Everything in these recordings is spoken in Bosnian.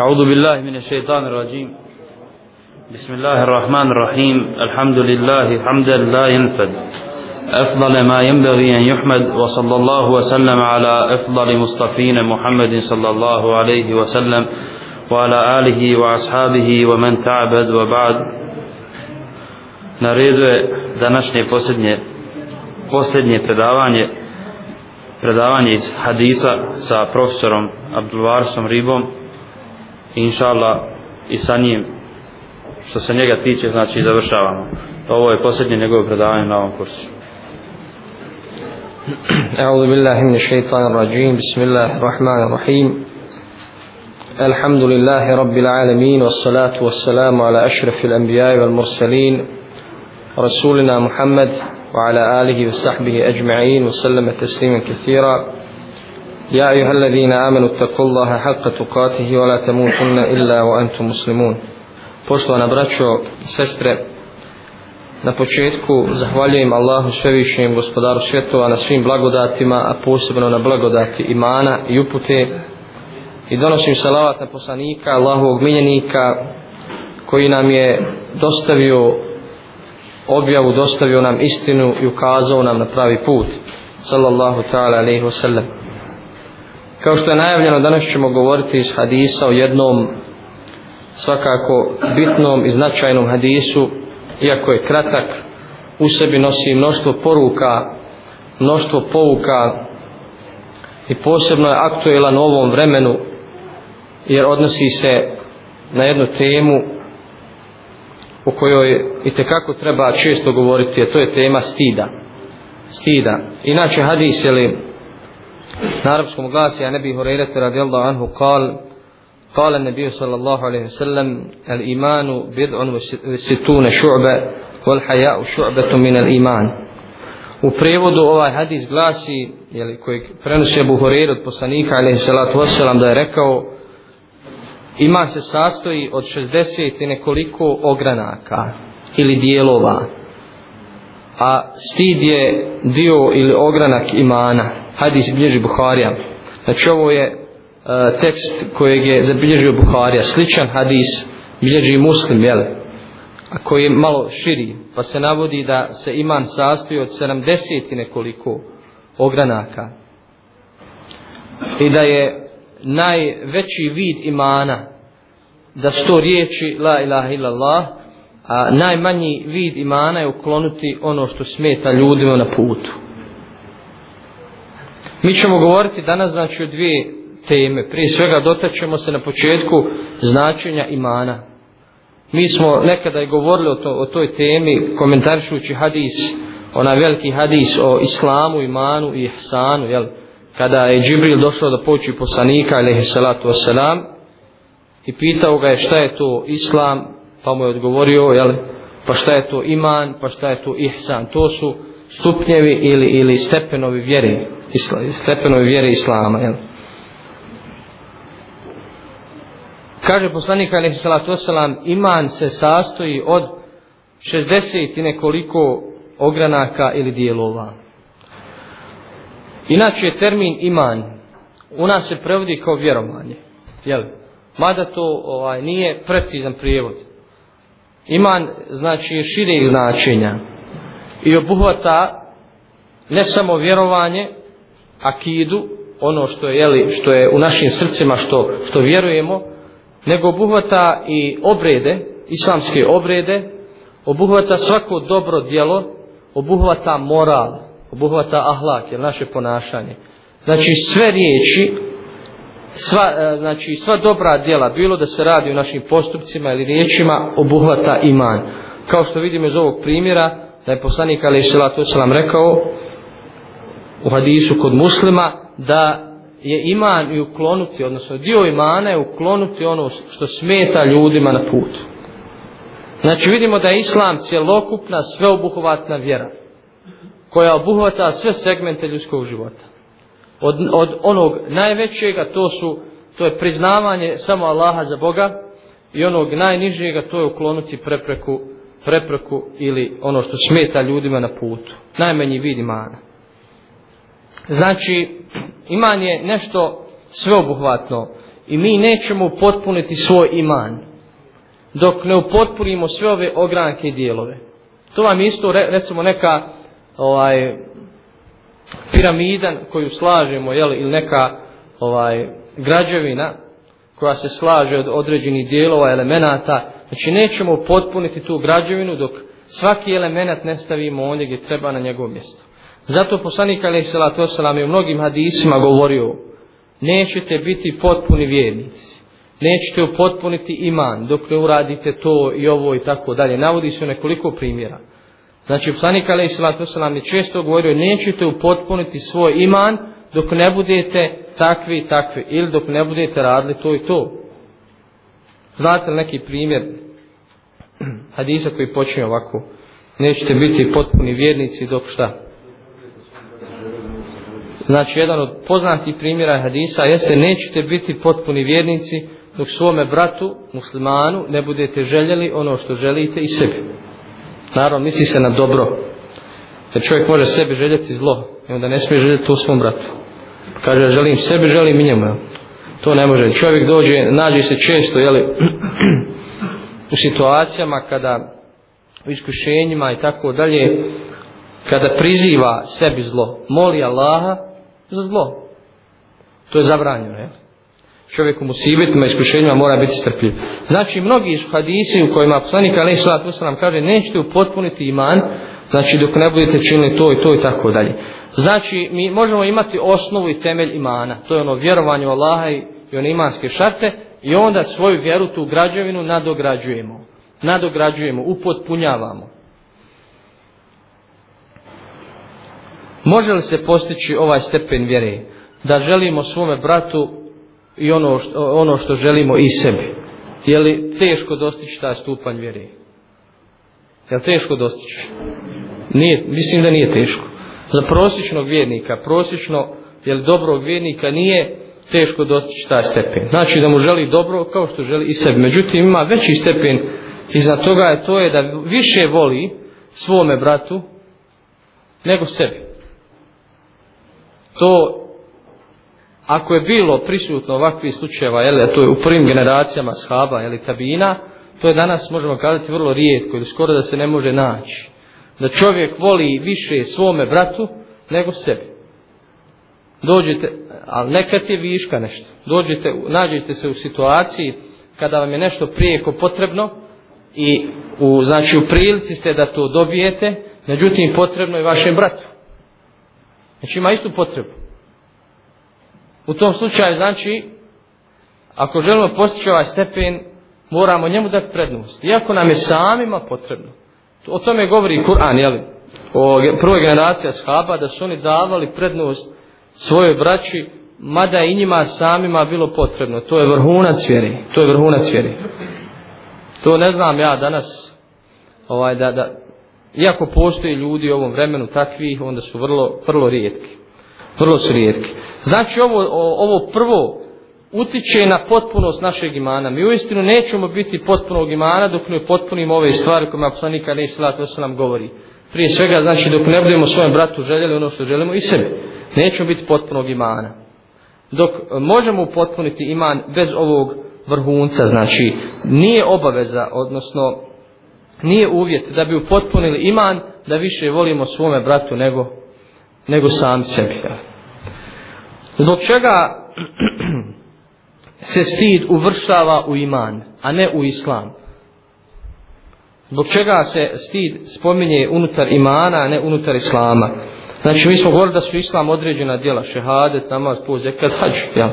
أعوذ بالله من الشيطان الرجيم بسم الله الرحمن الرحيم الحمد لله حمدا لا ينفد أفضل ما ينبغي أن يحمد وصلى الله وسلم على أفضل مصطفين محمد صلى الله عليه وسلم وعلى آله وأصحابه ومن تعبد وبعد نريد دنشني فسدني posljednje predavanje predavanje iz hadisa sa profesorom Abdulvarsom Ribom inša Allah i sa njim što se njega tiče znači završavamo ovo je posljednje njegove predavanje na ovom kursu أعوذ بالله من الشيطان الرجيم بسم الله الرحمن الرحيم الحمد لله رب العالمين والصلاة والسلام على أشرف الأنبياء والمرسلين رسولنا محمد وعلى آله وصحبه أجمعين وسلم تسليما كثيرا يا أيها الذين آمنوا اتقوا الله حق تقاته ولا تموتن إلا وأنتم مسلمون Poštovan braćo, sestre, na početku zahvaljujem Allahu svevišnjem gospodaru svjetova na svim blagodatima, a posebno na blagodati imana i upute. I donosim salavat na poslanika, Allahovog miljenika, koji nam je dostavio objavu, dostavio nam istinu i ukazao nam na pravi put. Sallallahu ta'ala alaihi wa sallam. Kao što je najavljeno, danas ćemo govoriti iz hadisa o jednom svakako bitnom i značajnom hadisu, iako je kratak, u sebi nosi mnoštvo poruka, mnoštvo pouka i posebno je aktuelan u ovom vremenu, jer odnosi se na jednu temu o kojoj i tekako treba često govoriti, a to je tema stida. Stida. Inače, hadis je li, Na arapskom glasi, a nebi Hureyreti radijallahu anhu, kal, قال النبي صلى الله عليه وسلم الإيمان بضع وستون شعبة والحياء شعبة من الإيمان U prevodu ovaj hadis glasi, jeli, kojeg prenosi Abu Hurir od poslanika, alaihi salatu wasalam, da je rekao Iman se sastoji od 60 i nekoliko ogranaka ili dijelova a stid je dio ili ogranak imana hadis bilježi Buharija znači ovo je e, tekst kojeg je zabilježio Buharija sličan hadis bilježi muslim jel? a koji je malo širi pa se navodi da se iman sastoji od 70 nekoliko ogranaka i da je najveći vid imana da sto riječi la ilaha illallah Allah A najmanji vid imana je ukloniti ono što smeta ljudima na putu. Mi ćemo govoriti danas znači o dvije teme. Prije svega dotačemo se na početku značenja imana. Mi smo nekada i govorili o, to, o toj temi komentarišući hadis, onaj veliki hadis o islamu, imanu i ihsanu, jel? Kada je Džibril došao da poči poslanika, alaihi salatu wasalam, i pitao ga je šta je to islam, pa mu je odgovorio, jel, pa šta je to iman, pa šta je to ihsan, to su stupnjevi ili, ili stepenovi vjere, stepenovi vjere islama, jel. Kaže poslanik alaihi salatu wasalam, iman se sastoji od 60 i nekoliko ogranaka ili dijelova. Inače je termin iman, u nas se prevodi kao vjerovanje, jel? Mada to ovaj, nije precizan prijevod ima znači šireg značenja i obuhvata ne samo vjerovanje akidu ono što je jeli, što je u našim srcima što što vjerujemo nego obuhvata i obrede islamske obrede obuhvata svako dobro djelo obuhvata moral obuhvata ahlak je naše ponašanje znači sve riječi sva, e, znači, sva dobra djela, bilo da se radi u našim postupcima ili riječima, obuhvata iman. Kao što vidim iz ovog primjera, da je poslanik Ali Isila, to sam vam rekao, u hadisu kod muslima, da je iman i uklonuti, odnosno dio imana je uklonuti ono što smeta ljudima na putu. Znači vidimo da je islam cjelokupna sveobuhvatna vjera koja obuhvata sve segmente ljudskog života od, od onog najvećega to su to je priznavanje samo Allaha za Boga i onog najnižega to je uklonuti prepreku prepreku ili ono što smeta ljudima na putu najmanji vid imana znači iman je nešto sveobuhvatno i mi nećemo potpuniti svoj iman dok ne upotpunimo sve ove ogranke i dijelove to vam isto recimo neka ovaj piramida koju slažemo je ili neka ovaj građevina koja se slaže od određenih dijelova elemenata znači nećemo potpuniti tu građevinu dok svaki element ne stavimo onda gdje treba na njegovo mjesto zato poslanik alejselatu vesselam je u mnogim hadisima govorio nećete biti potpuni vjernici nećete upotpuniti iman dok ne uradite to i ovo i tako dalje navodi se nekoliko primjera Znači, psanik Ali Islalatu Veselam je često govorio, nećete upotpuniti svoj iman dok ne budete takvi i takvi, ili dok ne budete radili to i to. Znate li neki primjer hadisa koji počinje ovako? Nećete biti potpuni vjernici dok šta? Znači, jedan od poznatih primjera hadisa jeste nećete biti potpuni vjernici dok svome bratu, muslimanu, ne budete željeli ono što želite i sebi. Sebe. Naravno, misli se na dobro. Jer čovjek može sebi željeti zlo, i onda ne smije željeti to u svom bratu. Kaže, ja želim sebi, želim i njemu. To ne može. Čovjek dođe, nađe se često, jeli, u situacijama kada, u iskušenjima i tako dalje, kada priziva sebi zlo, moli Allaha za zlo. To je zabranjeno, jel? čovjeku musibitima, iskušenjima mora biti strpljiv. Znači, mnogi iz hadisi u kojima poslanika Ali Isla Tusa nam kaže nećete upotpuniti iman, znači dok ne budete činili to i to i tako dalje. Znači, mi možemo imati osnovu i temelj imana. To je ono vjerovanje u Allaha i one imanske šarte i onda svoju vjeru, tu građevinu nadograđujemo. Nadograđujemo, upotpunjavamo. Može li se postići ovaj stepen vjere? Da želimo svome bratu i ono što, ono što želimo i sebe. Je li teško dostići taj stupanj vjere? Je li teško dostići? Nije, mislim da nije teško. Za prosječnog vjernika, prosječno, je li dobrog vjernika, nije teško dostići taj stepen. Znači da mu želi dobro kao što želi i sebe. Međutim, ima veći stepen iznad toga je to je da više voli svome bratu nego sebi. To ako je bilo prisutno ovakvih slučajeva, jel, to je u prvim generacijama shaba, jel, tabina, to je danas, možemo kazati, vrlo rijetko ili skoro da se ne može naći. Da čovjek voli više svome bratu nego sebi. Dođete, ali nekad je viška nešto. Dođete, nađete se u situaciji kada vam je nešto prijeko potrebno i u, znači u prilici ste da to dobijete, međutim potrebno je vašem bratu. Znači ima istu potrebu. U tom slučaju, znači, ako želimo postići ovaj stepen, moramo njemu dati prednost. Iako nam je samima potrebno. O tome govori Kur'an, jel? O prvoj generaciji ashaba, da su oni davali prednost svojoj braći, mada i njima samima bilo potrebno. To je vrhunac vjeri. To je vrhunac vjeri. To ne znam ja danas, ovaj, da, da, iako postoji ljudi u ovom vremenu takvih, onda su vrlo, vrlo rijetki vrlo su rijetki. Znači ovo, ovo prvo utiče na potpunost našeg imana. Mi uistinu nećemo biti potpunog imana dok ne potpunimo ove stvari kojima apsolanika ne islata se nam govori. Prije svega znači dok ne budemo svojem bratu željeli ono što želimo i sebi. Nećemo biti potpunog imana. Dok možemo potpuniti iman bez ovog vrhunca, znači nije obaveza, odnosno nije uvjet da bi upotpunili iman da više volimo svome bratu nego, nego sam sebi. Ja. Do čega se stid uvrštava u iman, a ne u islam? Zbog čega se stid spominje unutar imana, a ne unutar islama? Znači, mi smo govorili da su islam određena djela, šehadet, namaz, poz, ekad, hađu, jel?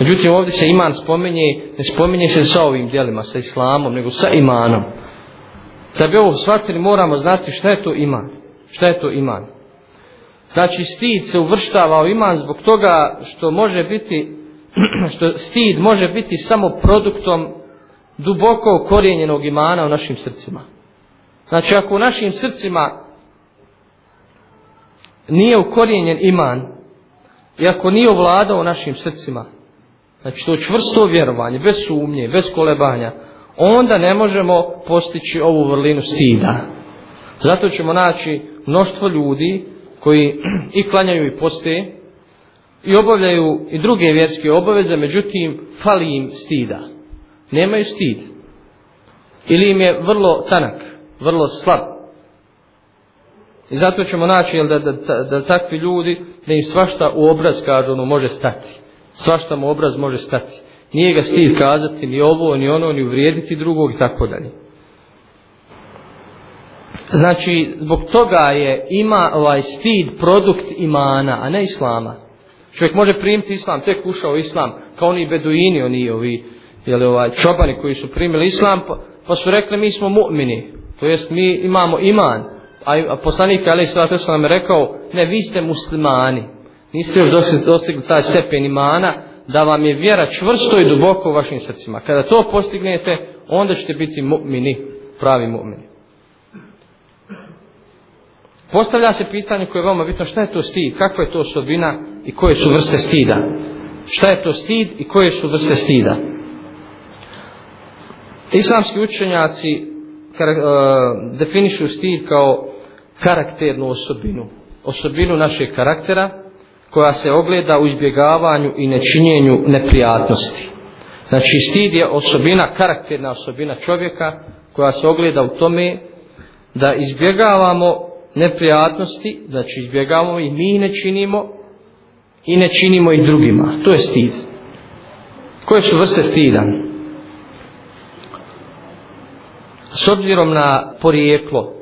Međutim, ovdje se iman spominje, ne spominje se sa ovim djelima, sa islamom, nego sa imanom. Da bi ovo shvatili, moramo znati šta je to iman. Šta je to iman? Znači stid se uvrštava u iman zbog toga što može biti što stid može biti samo produktom duboko korijenjenog imana u našim srcima. Znači ako u našim srcima nije ukorijenjen iman i ako nije ovladao u našim srcima, znači to čvrsto vjerovanje, bez sumnje, bez kolebanja, onda ne možemo postići ovu vrlinu stida. Zato ćemo naći mnoštvo ljudi koji i klanjaju i poste i obavljaju i druge vjerske obaveze, međutim, fali im stida. Nemaju stid. Ili im je vrlo tanak, vrlo slab. I zato ćemo naći jel, da, da, da, da takvi ljudi, da im svašta u obraz, kažu, ono, može stati. Svašta mu obraz može stati. Nije ga stid kazati ni ovo, ni ono, ni uvrijediti drugog i tako dalje. Znači, zbog toga je ima ovaj stid produkt imana, a ne islama. Čovjek može primiti islam, tek ušao islam, kao oni beduini, oni ovi jeli, ovaj, čobani koji su primili islam, pa, pa su rekli mi smo mu'mini, to jest mi imamo iman. A, a poslanik Ali Svatel sam nam rekao, ne, vi ste muslimani, niste još dostigli, dostigli taj stepen imana, da vam je vjera čvrsto i duboko u vašim srcima. Kada to postignete, onda ćete biti mu'mini, pravi mu'mini. Postavlja se pitanje koje je veoma bitno, šta je to stid, kakva je to osobina i koje su vrste stida? Šta je to stid i koje su vrste stida? Islamski učenjaci kare, e, definišu stid kao karakternu osobinu, osobinu našeg karaktera koja se ogleda u izbjegavanju i nečinjenju neprijatnosti. Znači stid je osobina, karakterna osobina čovjeka koja se ogleda u tome da izbjegavamo neprijatnosti, znači izbjegavamo ih, mi ih ne činimo i ne činimo ih drugima. To je stid. Koje su vrste stidan? S obzirom na porijeklo,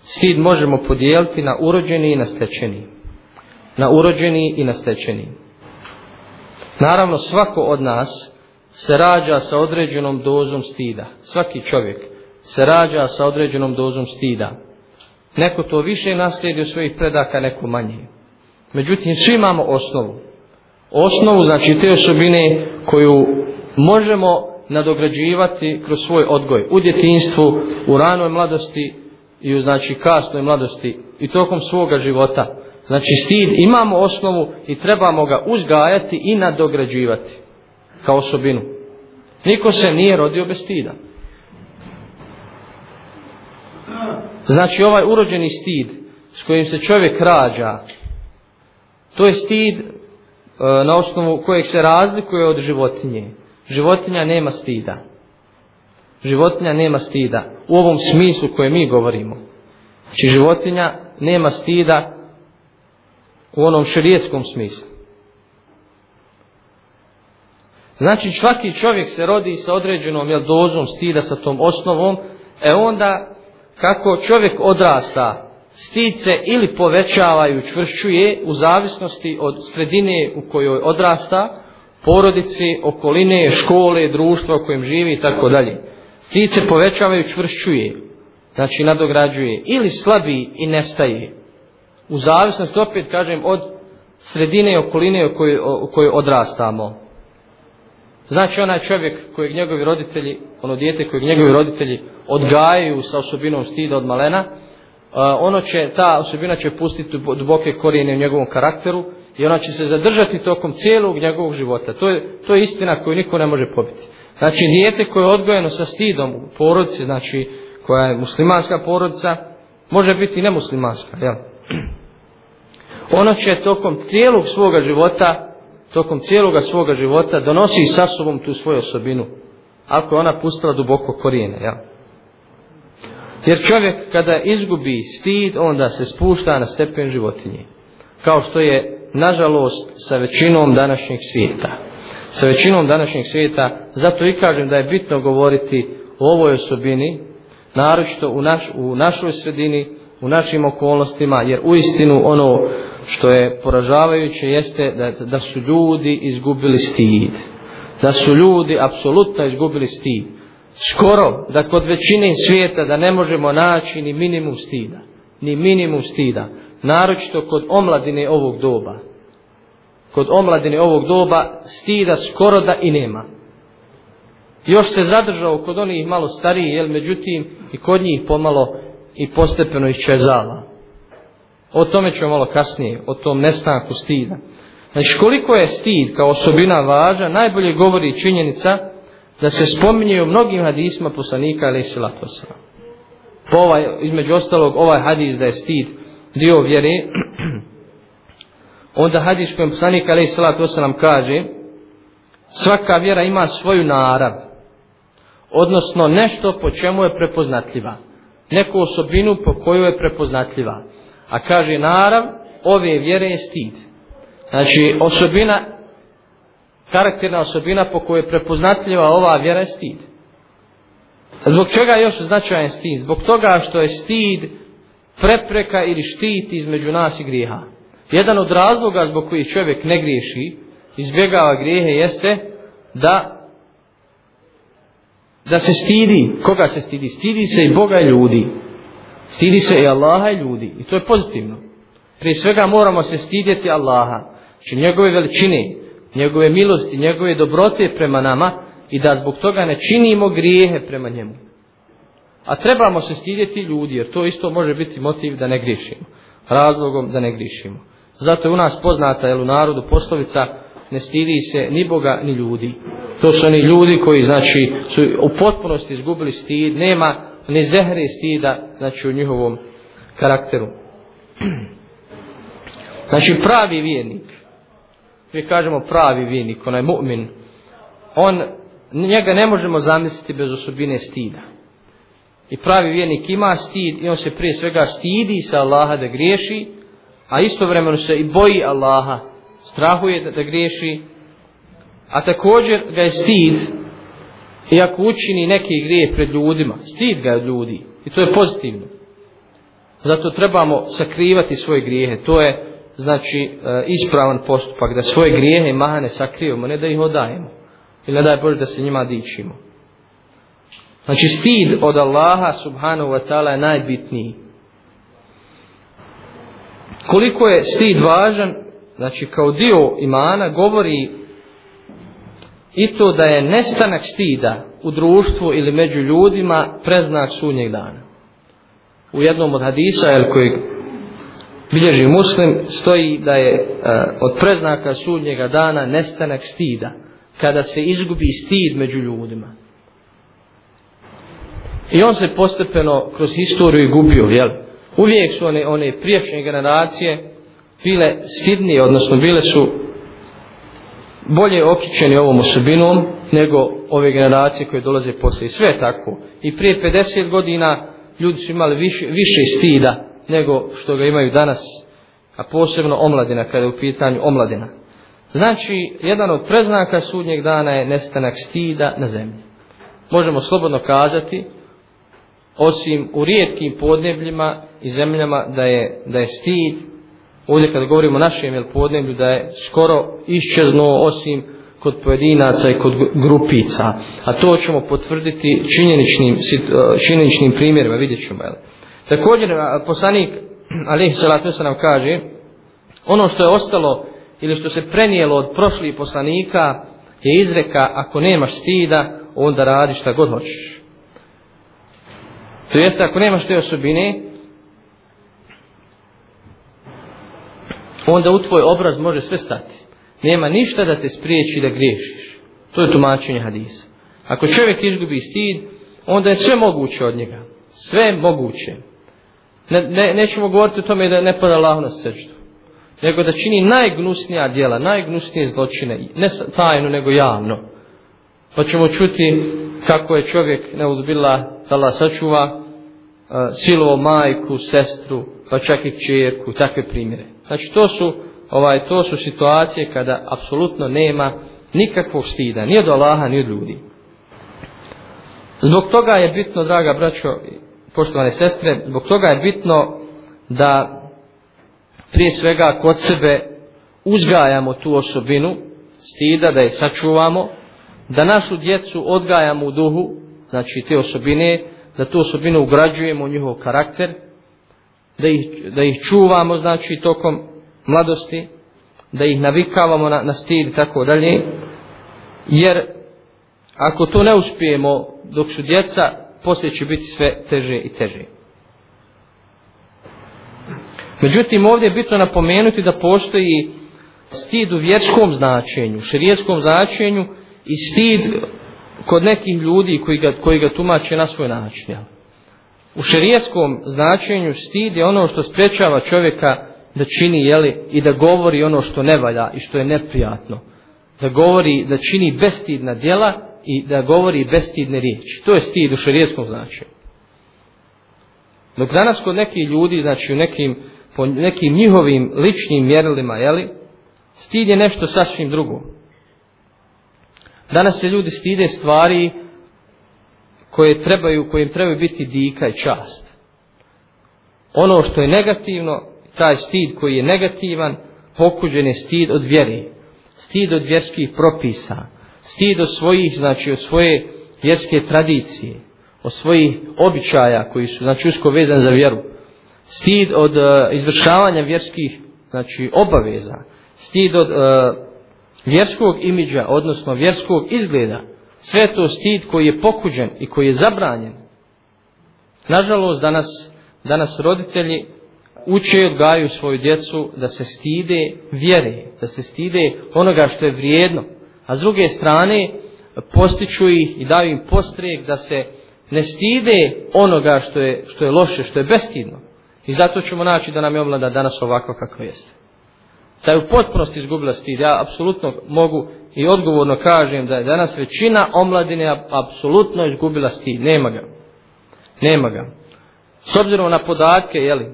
stid možemo podijeliti na urođeni i na stečeni. Na urođeni i na stečeni. Naravno, svako od nas se rađa sa određenom dozom stida. Svaki čovjek se rađa sa određenom dozom stida. Svaki čovjek Neko to više naslijedi od svojih predaka, neko manje. Međutim, svi imamo osnovu. Osnovu, znači te osobine koju možemo nadograđivati kroz svoj odgoj. U djetinstvu, u ranoj mladosti i u znači, kasnoj mladosti i tokom svoga života. Znači, stid imamo osnovu i trebamo ga uzgajati i nadograđivati kao osobinu. Niko se nije rodio bez stida. Znači ovaj urođeni stid s kojim se čovjek rađa, to je stid e, na osnovu kojeg se razlikuje od životinje. Životinja nema stida. Životinja nema stida u ovom smislu koje mi govorimo. Znači životinja nema stida u onom širijetskom smislu. Znači svaki čovjek se rodi sa određenom jel, dozom stida sa tom osnovom, e onda kako čovjek odrasta, stid se ili povećavaju, čvršćuje u zavisnosti od sredine u kojoj odrasta, porodici, okoline, škole, društva u kojem živi i tako dalje. Stid se povećavaju, čvršćuje, znači nadograđuje ili slabi i nestaje. U zavisnosti opet kažem od sredine i okoline u kojoj, u kojoj odrastamo. Znači onaj čovjek kojeg njegovi roditelji, ono dijete kojeg njegovi roditelji odgajaju sa osobinom stida od malena, ono će, ta osobina će pustiti duboke korijene u njegovom karakteru i ona će se zadržati tokom cijelog njegovog života. To je, to je istina koju niko ne može pobiti. Znači dijete koje je odgojeno sa stidom u porodici, znači koja je muslimanska porodica, može biti nemuslimanska, jel? Ono će tokom cijelog svoga života uh, tokom cijeloga svoga života donosi sa sobom tu svoju osobinu ako je ona pustila duboko korijene ja? jer čovjek kada izgubi stid onda se spušta na stepen životinje kao što je nažalost sa većinom današnjeg svijeta sa većinom današnjeg svijeta zato i kažem da je bitno govoriti o ovoj osobini naročito u, naš, u našoj sredini u našim okolnostima jer u istinu ono što je poražavajuće jeste da, da su ljudi izgubili stid. Da su ljudi apsolutno izgubili stid. Skoro da kod većine svijeta da ne možemo naći ni minimum stida. Ni minimum stida. Naročito kod omladine ovog doba. Kod omladine ovog doba stida skoro da i nema. Još se zadržao kod onih malo stariji, jel međutim i kod njih pomalo i postepeno iščezala. O tome ćemo malo kasnije, o tom nestanku stida. Znači koliko je stid kao osobina važa, najbolje govori činjenica da se spominje u mnogim hadisima poslanika ili silatosa. Po ovaj, između ostalog, ovaj hadis da je stid dio vjere, onda hadis kojem poslanik ili silatosa nam kaže svaka vjera ima svoju narav, odnosno nešto po čemu je prepoznatljiva, neku osobinu po kojoj je prepoznatljiva. A kaže narav ove vjere je stid. Znači osobina, karakterna osobina po kojoj je prepoznatljiva ova vjera je stid. Zbog čega još značajan stid? Zbog toga što je stid prepreka ili štit između nas i grijeha. Jedan od razloga zbog koji čovjek ne griješi, izbjegava grijehe, jeste da da se stidi. Koga se stidi? Stidi se i Boga i ljudi. Stidi se i Allaha i ljudi. I to je pozitivno. Prije svega moramo se stidjeti Allaha. Znači njegove veličine, njegove milosti, njegove dobrote prema nama i da zbog toga ne činimo grijehe prema njemu. A trebamo se stidjeti ljudi, jer to isto može biti motiv da ne griješimo. Razlogom da ne griješimo. Zato je u nas poznata, jel u narodu, poslovica ne stidi se ni Boga ni ljudi. To su oni ljudi koji znači su u potpunosti izgubili stid, nema ni zehre stida znači u njihovom karakteru znači pravi vjernik mi kažemo pravi vjernik onaj mu'min on, njega ne možemo zamisliti bez osobine stida i pravi vjernik ima stid i on se prije svega stidi sa Allaha da griješi a istovremeno se i boji Allaha strahuje da, da griješi a također ga je stid iako učini neki grije pred ljudima, stid ga ljudi, i to je pozitivno. Zato trebamo sakrivati svoje grijehe, to je, znači, e, ispravan postupak, da svoje grijehe i mahane sakrivamo, ne da ih odajemo, ili ne daj Bože da se njima dičimo. Znači, stid od Allaha subhanahu wa ta'ala je najbitniji. Koliko je stid važan, znači, kao dio imana, govori i to da je nestanak stida u društvu ili među ljudima preznak sunnjeg dana. U jednom od hadisa, el koji bilježi muslim, stoji da je e, od preznaka sunnjega dana nestanak stida, kada se izgubi stid među ljudima. I on se postepeno kroz historiju gubio, jel? Uvijek su one, one prijašnje generacije bile stidnije, odnosno bile su bolje okičeni ovom osobinom nego ove generacije koje dolaze posle. I sve tako. I prije 50 godina ljudi su imali više, više stida nego što ga imaju danas. A posebno omladina, kada je u pitanju omladina. Znači, jedan od preznaka sudnjeg dana je nestanak stida na zemlji. Možemo slobodno kazati, osim u rijetkim podnebljima i zemljama, da je, da je stid ovdje kad govorimo o našem jel, podneblju, da je skoro iščezno osim kod pojedinaca i kod grupica. A to ćemo potvrditi činjeničnim, e, činjeničnim primjerima, vidjet ćemo. Jel. Također, poslanik Alihi Salatu se nam kaže, ono što je ostalo ili što se prenijelo od prošlih poslanika je izreka, ako nemaš stida, onda radi šta god hoćeš. To jeste, ako nemaš te osobine, onda u tvoj obraz može sve stati. Nema ništa da te spriječi da griješiš. To je tumačenje hadisa. Ako čovjek izgubi stid, onda je sve moguće od njega. Sve moguće. Ne, ne, nećemo govoriti o tome da ne pada Allah na srđu. Nego da čini najgnusnija djela, najgnusnije zločine. Ne tajno, nego javno. Pa ćemo čuti kako je čovjek neudobila da Allah sačuva uh, silovo majku, sestru, pa čak i čerku, takve primjere. Znači to su ovaj to su situacije kada apsolutno nema nikakvog stida, ni od Allaha, ni od ljudi. Zbog toga je bitno, draga braćo, poštovane sestre, zbog toga je bitno da prije svega kod sebe uzgajamo tu osobinu stida, da je sačuvamo, da našu djecu odgajamo u duhu, znači te osobine, da tu osobinu ugrađujemo u njihov karakter, da ih, da ih čuvamo, znači, tokom mladosti, da ih navikavamo na, na stil i tako dalje, jer ako to ne uspijemo dok su djeca, poslije će biti sve teže i teže. Međutim, ovdje je bitno napomenuti da postoji stid u vjerskom značenju, širijetskom značenju i stid kod nekih ljudi koji ga, koji ga tumače na svoj način. Jel? U šerijetskom značenju stid je ono što sprečava čovjeka da čini jeli, i da govori ono što ne valja i što je neprijatno. Da govori, da čini bestidna djela i da govori bestidne riječi. To je stid u šerijetskom značenju. Dok danas kod nekih ljudi, znači u nekim, po nekim njihovim ličnim mjerilima, jeli, stid je nešto sasvim drugo. Danas se ljudi stide stvari koje trebaju, kojim trebaju biti dika i čast. Ono što je negativno, taj stid koji je negativan, pokuđen je stid od vjeri, stid od vjerskih propisa, stid od svojih, znači od svoje vjerske tradicije, od svojih običaja koji su, znači, usko vezan za vjeru, stid od uh, izvršavanja vjerskih, znači, obaveza, stid od uh, vjerskog imidža, odnosno vjerskog izgleda, sve to stid koji je pokuđen i koji je zabranjen. Nažalost, danas, danas roditelji uče i odgaju svoju djecu da se stide vjere, da se stide onoga što je vrijedno. A s druge strane, postiču ih i daju im postrijek da se ne stide onoga što je, što je loše, što je bestidno. I zato ćemo naći da nam je omlada danas ovako kako jeste. Da je u potpunosti izgubila stid. Ja apsolutno mogu i odgovorno kažem da je danas većina omladine apsolutno izgubila stil. Nema ga. Nema ga. S obzirom na podatke, jeli,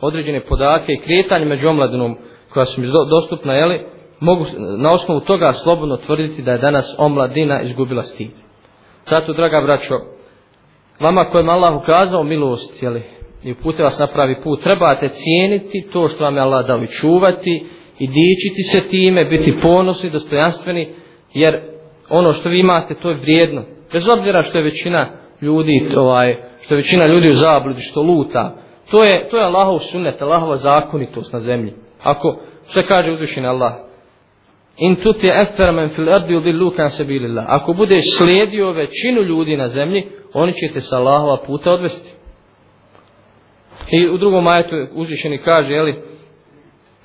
određene podatke i kretanje među omladinom koja su mi dostupna, jeli, mogu na osnovu toga slobodno tvrditi da je danas omladina izgubila stid. Zato, draga braćo, vama kojem Allah ukazao milost, jeli, i upute vas na pravi put, trebate cijeniti to što vam je Allah dao i čuvati, i dičiti se time, biti ponosni, dostojanstveni, jer ono što vi imate to je vrijedno. Bez obzira što je većina ljudi, ovaj, što je većina ljudi u zabludi, što luta, to je, to je Allahov sunnet, Allahova zakonitost na zemlji. Ako se kaže uzvišen Allah, in tuti efer men fil ardi udi luka se bilila. Ako budeš slijedio većinu ljudi na zemlji, oni će te sa Allahova puta odvesti. I u drugom majetu uzvišeni kaže, jeli, li,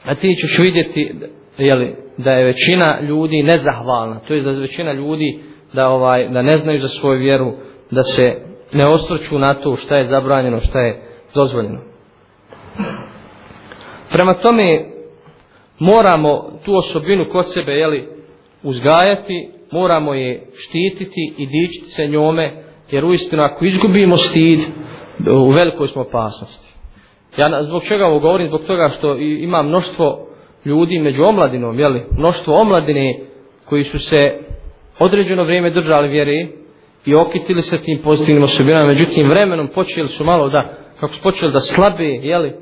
a ti ćeš vidjeti jeli, da je većina ljudi nezahvalna, to je da većina ljudi da ovaj da ne znaju za svoju vjeru, da se ne osvrću na to šta je zabranjeno, šta je dozvoljeno. Prema tome moramo tu osobinu kod sebe jeli, uzgajati, moramo je štititi i dičiti se njome, jer uistinu ako izgubimo stid, u velikoj smo opasnosti. Ja zbog čega ovo govorim? Zbog toga što ima mnoštvo ljudi među omladinom, jeli? Mnoštvo omladine koji su se određeno vrijeme držali vjeri i okitili se tim pozitivnim osobinama, međutim vremenom počeli su malo da, kako su počeli da slabe, jeli?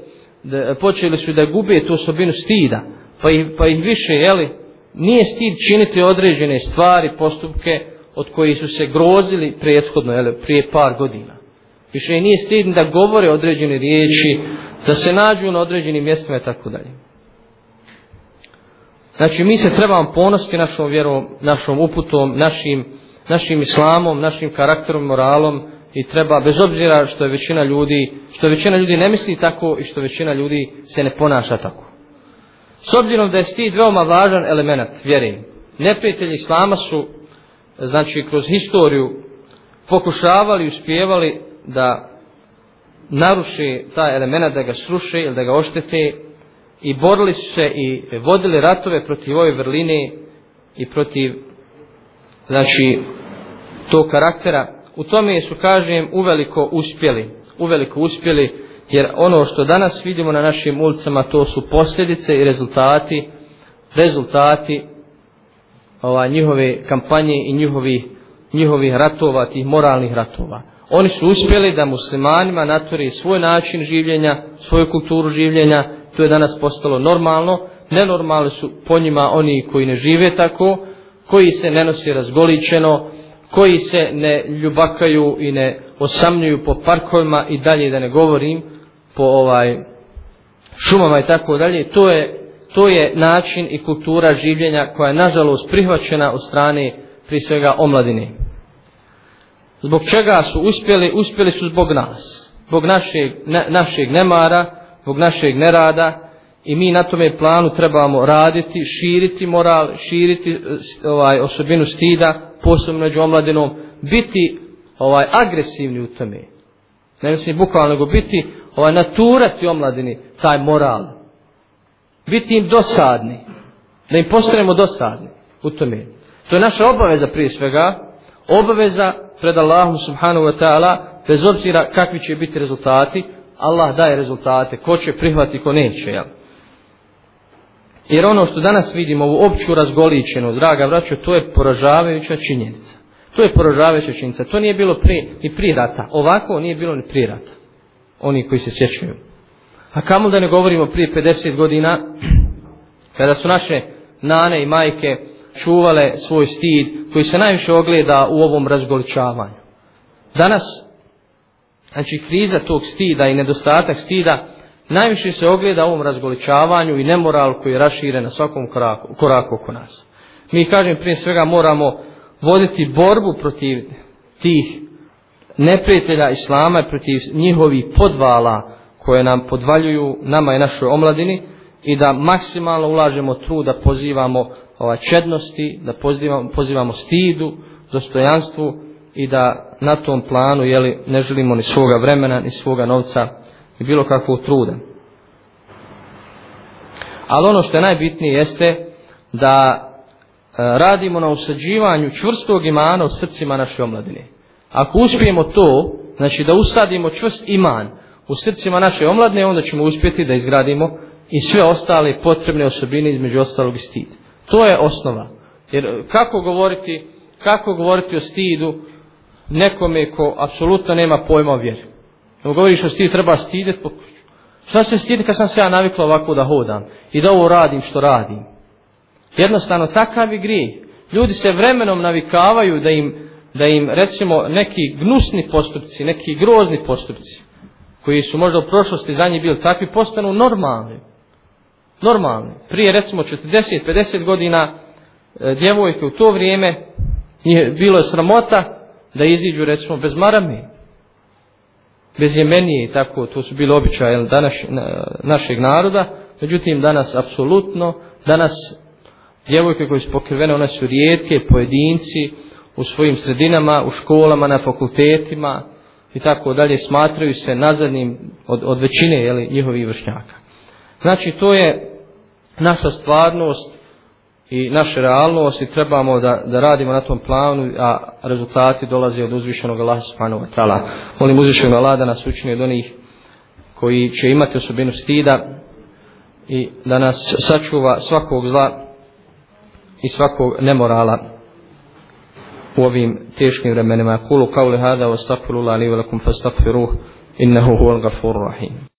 Da, počeli su da gube tu osobinu stida, pa ih, pa ih više, jeli? Nije stid činiti određene stvari, postupke od koji su se grozili prethodno, jeli? Prije par godina više nije stidni da govore određene riječi, da se nađu na određenim mjestima i tako dalje. Znači, mi se trebamo ponositi našom vjerom, našom uputom, našim, našim islamom, našim karakterom, moralom i treba, bez obzira što je većina ljudi, što većina ljudi ne misli tako i što većina ljudi se ne ponaša tako. S obzirom da je stid veoma važan element, vjeri, neprijatelji islama su, znači, kroz historiju pokušavali i uspjevali da naruši ta elemena, da ga sruši ili da ga oštete i borili su se i vodili ratove protiv ove vrline i protiv znači to karaktera u tome su kažem uveliko uspjeli uveliko uspjeli jer ono što danas vidimo na našim ulicama to su posljedice i rezultati rezultati ova njihove kampanje i njihovi njihovih ratova tih moralnih ratova oni su uspjeli da muslimanima naturi svoj način življenja, svoju kulturu življenja, to je danas postalo normalno, nenormalni su po njima oni koji ne žive tako, koji se ne nosi razgoličeno, koji se ne ljubakaju i ne osamljuju po parkovima i dalje da ne govorim po ovaj šumama i tako dalje, to je to je način i kultura življenja koja je nažalost prihvaćena od strane prije svega omladine. mladine. Zbog čega su uspjeli? Uspjeli su zbog nas. Zbog našeg, ne, našeg nemara, zbog našeg nerada. I mi na tome planu trebamo raditi, širiti moral, širiti e, ovaj osobinu stida, posebno među omladinom, biti ovaj agresivni u tome. Ne mislim bukvalno, nego biti, ovaj, naturati omladini taj moral. Biti im dosadni. Da im postanemo dosadni u tome. To je naša obaveza prije svega. Obaveza pred Allahom subhanahu wa ta'ala, bez obzira kakvi će biti rezultati, Allah daje rezultate, ko će prihvati, ko neće, jel? Jer ono što danas vidimo, ovu opću razgoličenu, draga vraću, to je poražavajuća činjenica. To je poražavajuća činjenica. To nije bilo pri, ni pri rata. Ovako nije bilo ni pri rata. Oni koji se sjećaju. A kamo da ne govorimo prije 50 godina, kada su naše nane i majke, čuvale svoj stid koji se najviše ogleda u ovom razgoličavanju. Danas, znači kriza tog stida i nedostatak stida najviše se ogleda u ovom razgoličavanju i nemoral koji je raširen na svakom koraku, koraku oko nas. Mi kažem prije svega moramo voditi borbu protiv tih neprijatelja Islama i protiv njihovih podvala koje nam podvaljuju nama i našoj omladini i da maksimalno ulažemo trud da pozivamo ovaj, čednosti, da pozivamo, pozivamo stidu, dostojanstvu i da na tom planu jeli, ne želimo ni svoga vremena, ni svoga novca i bilo kakvog truda. Ali ono što je najbitnije jeste da e, radimo na usađivanju čvrstog imana u srcima naše omladine. Ako uspijemo to, znači da usadimo čvrst iman u srcima naše omladine, onda ćemo uspjeti da izgradimo i sve ostale potrebne osobine između ostalog i stida. To je osnova. Jer kako govoriti, kako govoriti o stidu nekome ko apsolutno nema pojma o vjeri. Ne govoriš o stidu, treba stidjeti po kuću. Šta se stidi kad sam se ja navikla ovako da hodam i da ovo radim što radim? Jednostavno, takav je grijeh. Ljudi se vremenom navikavaju da im, da im recimo, neki gnusni postupci, neki grozni postupci, koji su možda u prošlosti za njih bili takvi, postanu normalni normalne. Prije recimo 40-50 godina e, djevojke u to vrijeme nije bilo je sramota da iziđu recimo bez marame. Bez jemenije i tako, to su bile običaje današ, na, našeg naroda. Međutim, danas apsolutno, danas djevojke koje su pokrivene, one su rijetke, pojedinci u svojim sredinama, u školama, na fakultetima i tako dalje, smatraju se nazadnim od, od većine jeli, njihovih vršnjaka. Znači, to je naša stvarnost i naša realnost i trebamo da, da radimo na tom planu, a rezultati dolaze od uzvišenog Allaha subhanahu wa ta'ala. Molim uzvišenog Allaha da nas učini od onih koji će imati osobinu stida i da nas sačuva svakog zla i svakog nemorala u ovim teškim vremenima. Kulu kao li hada, ostakfirullah li velakum, fastakfiruh, innehu huvan gafur rahim.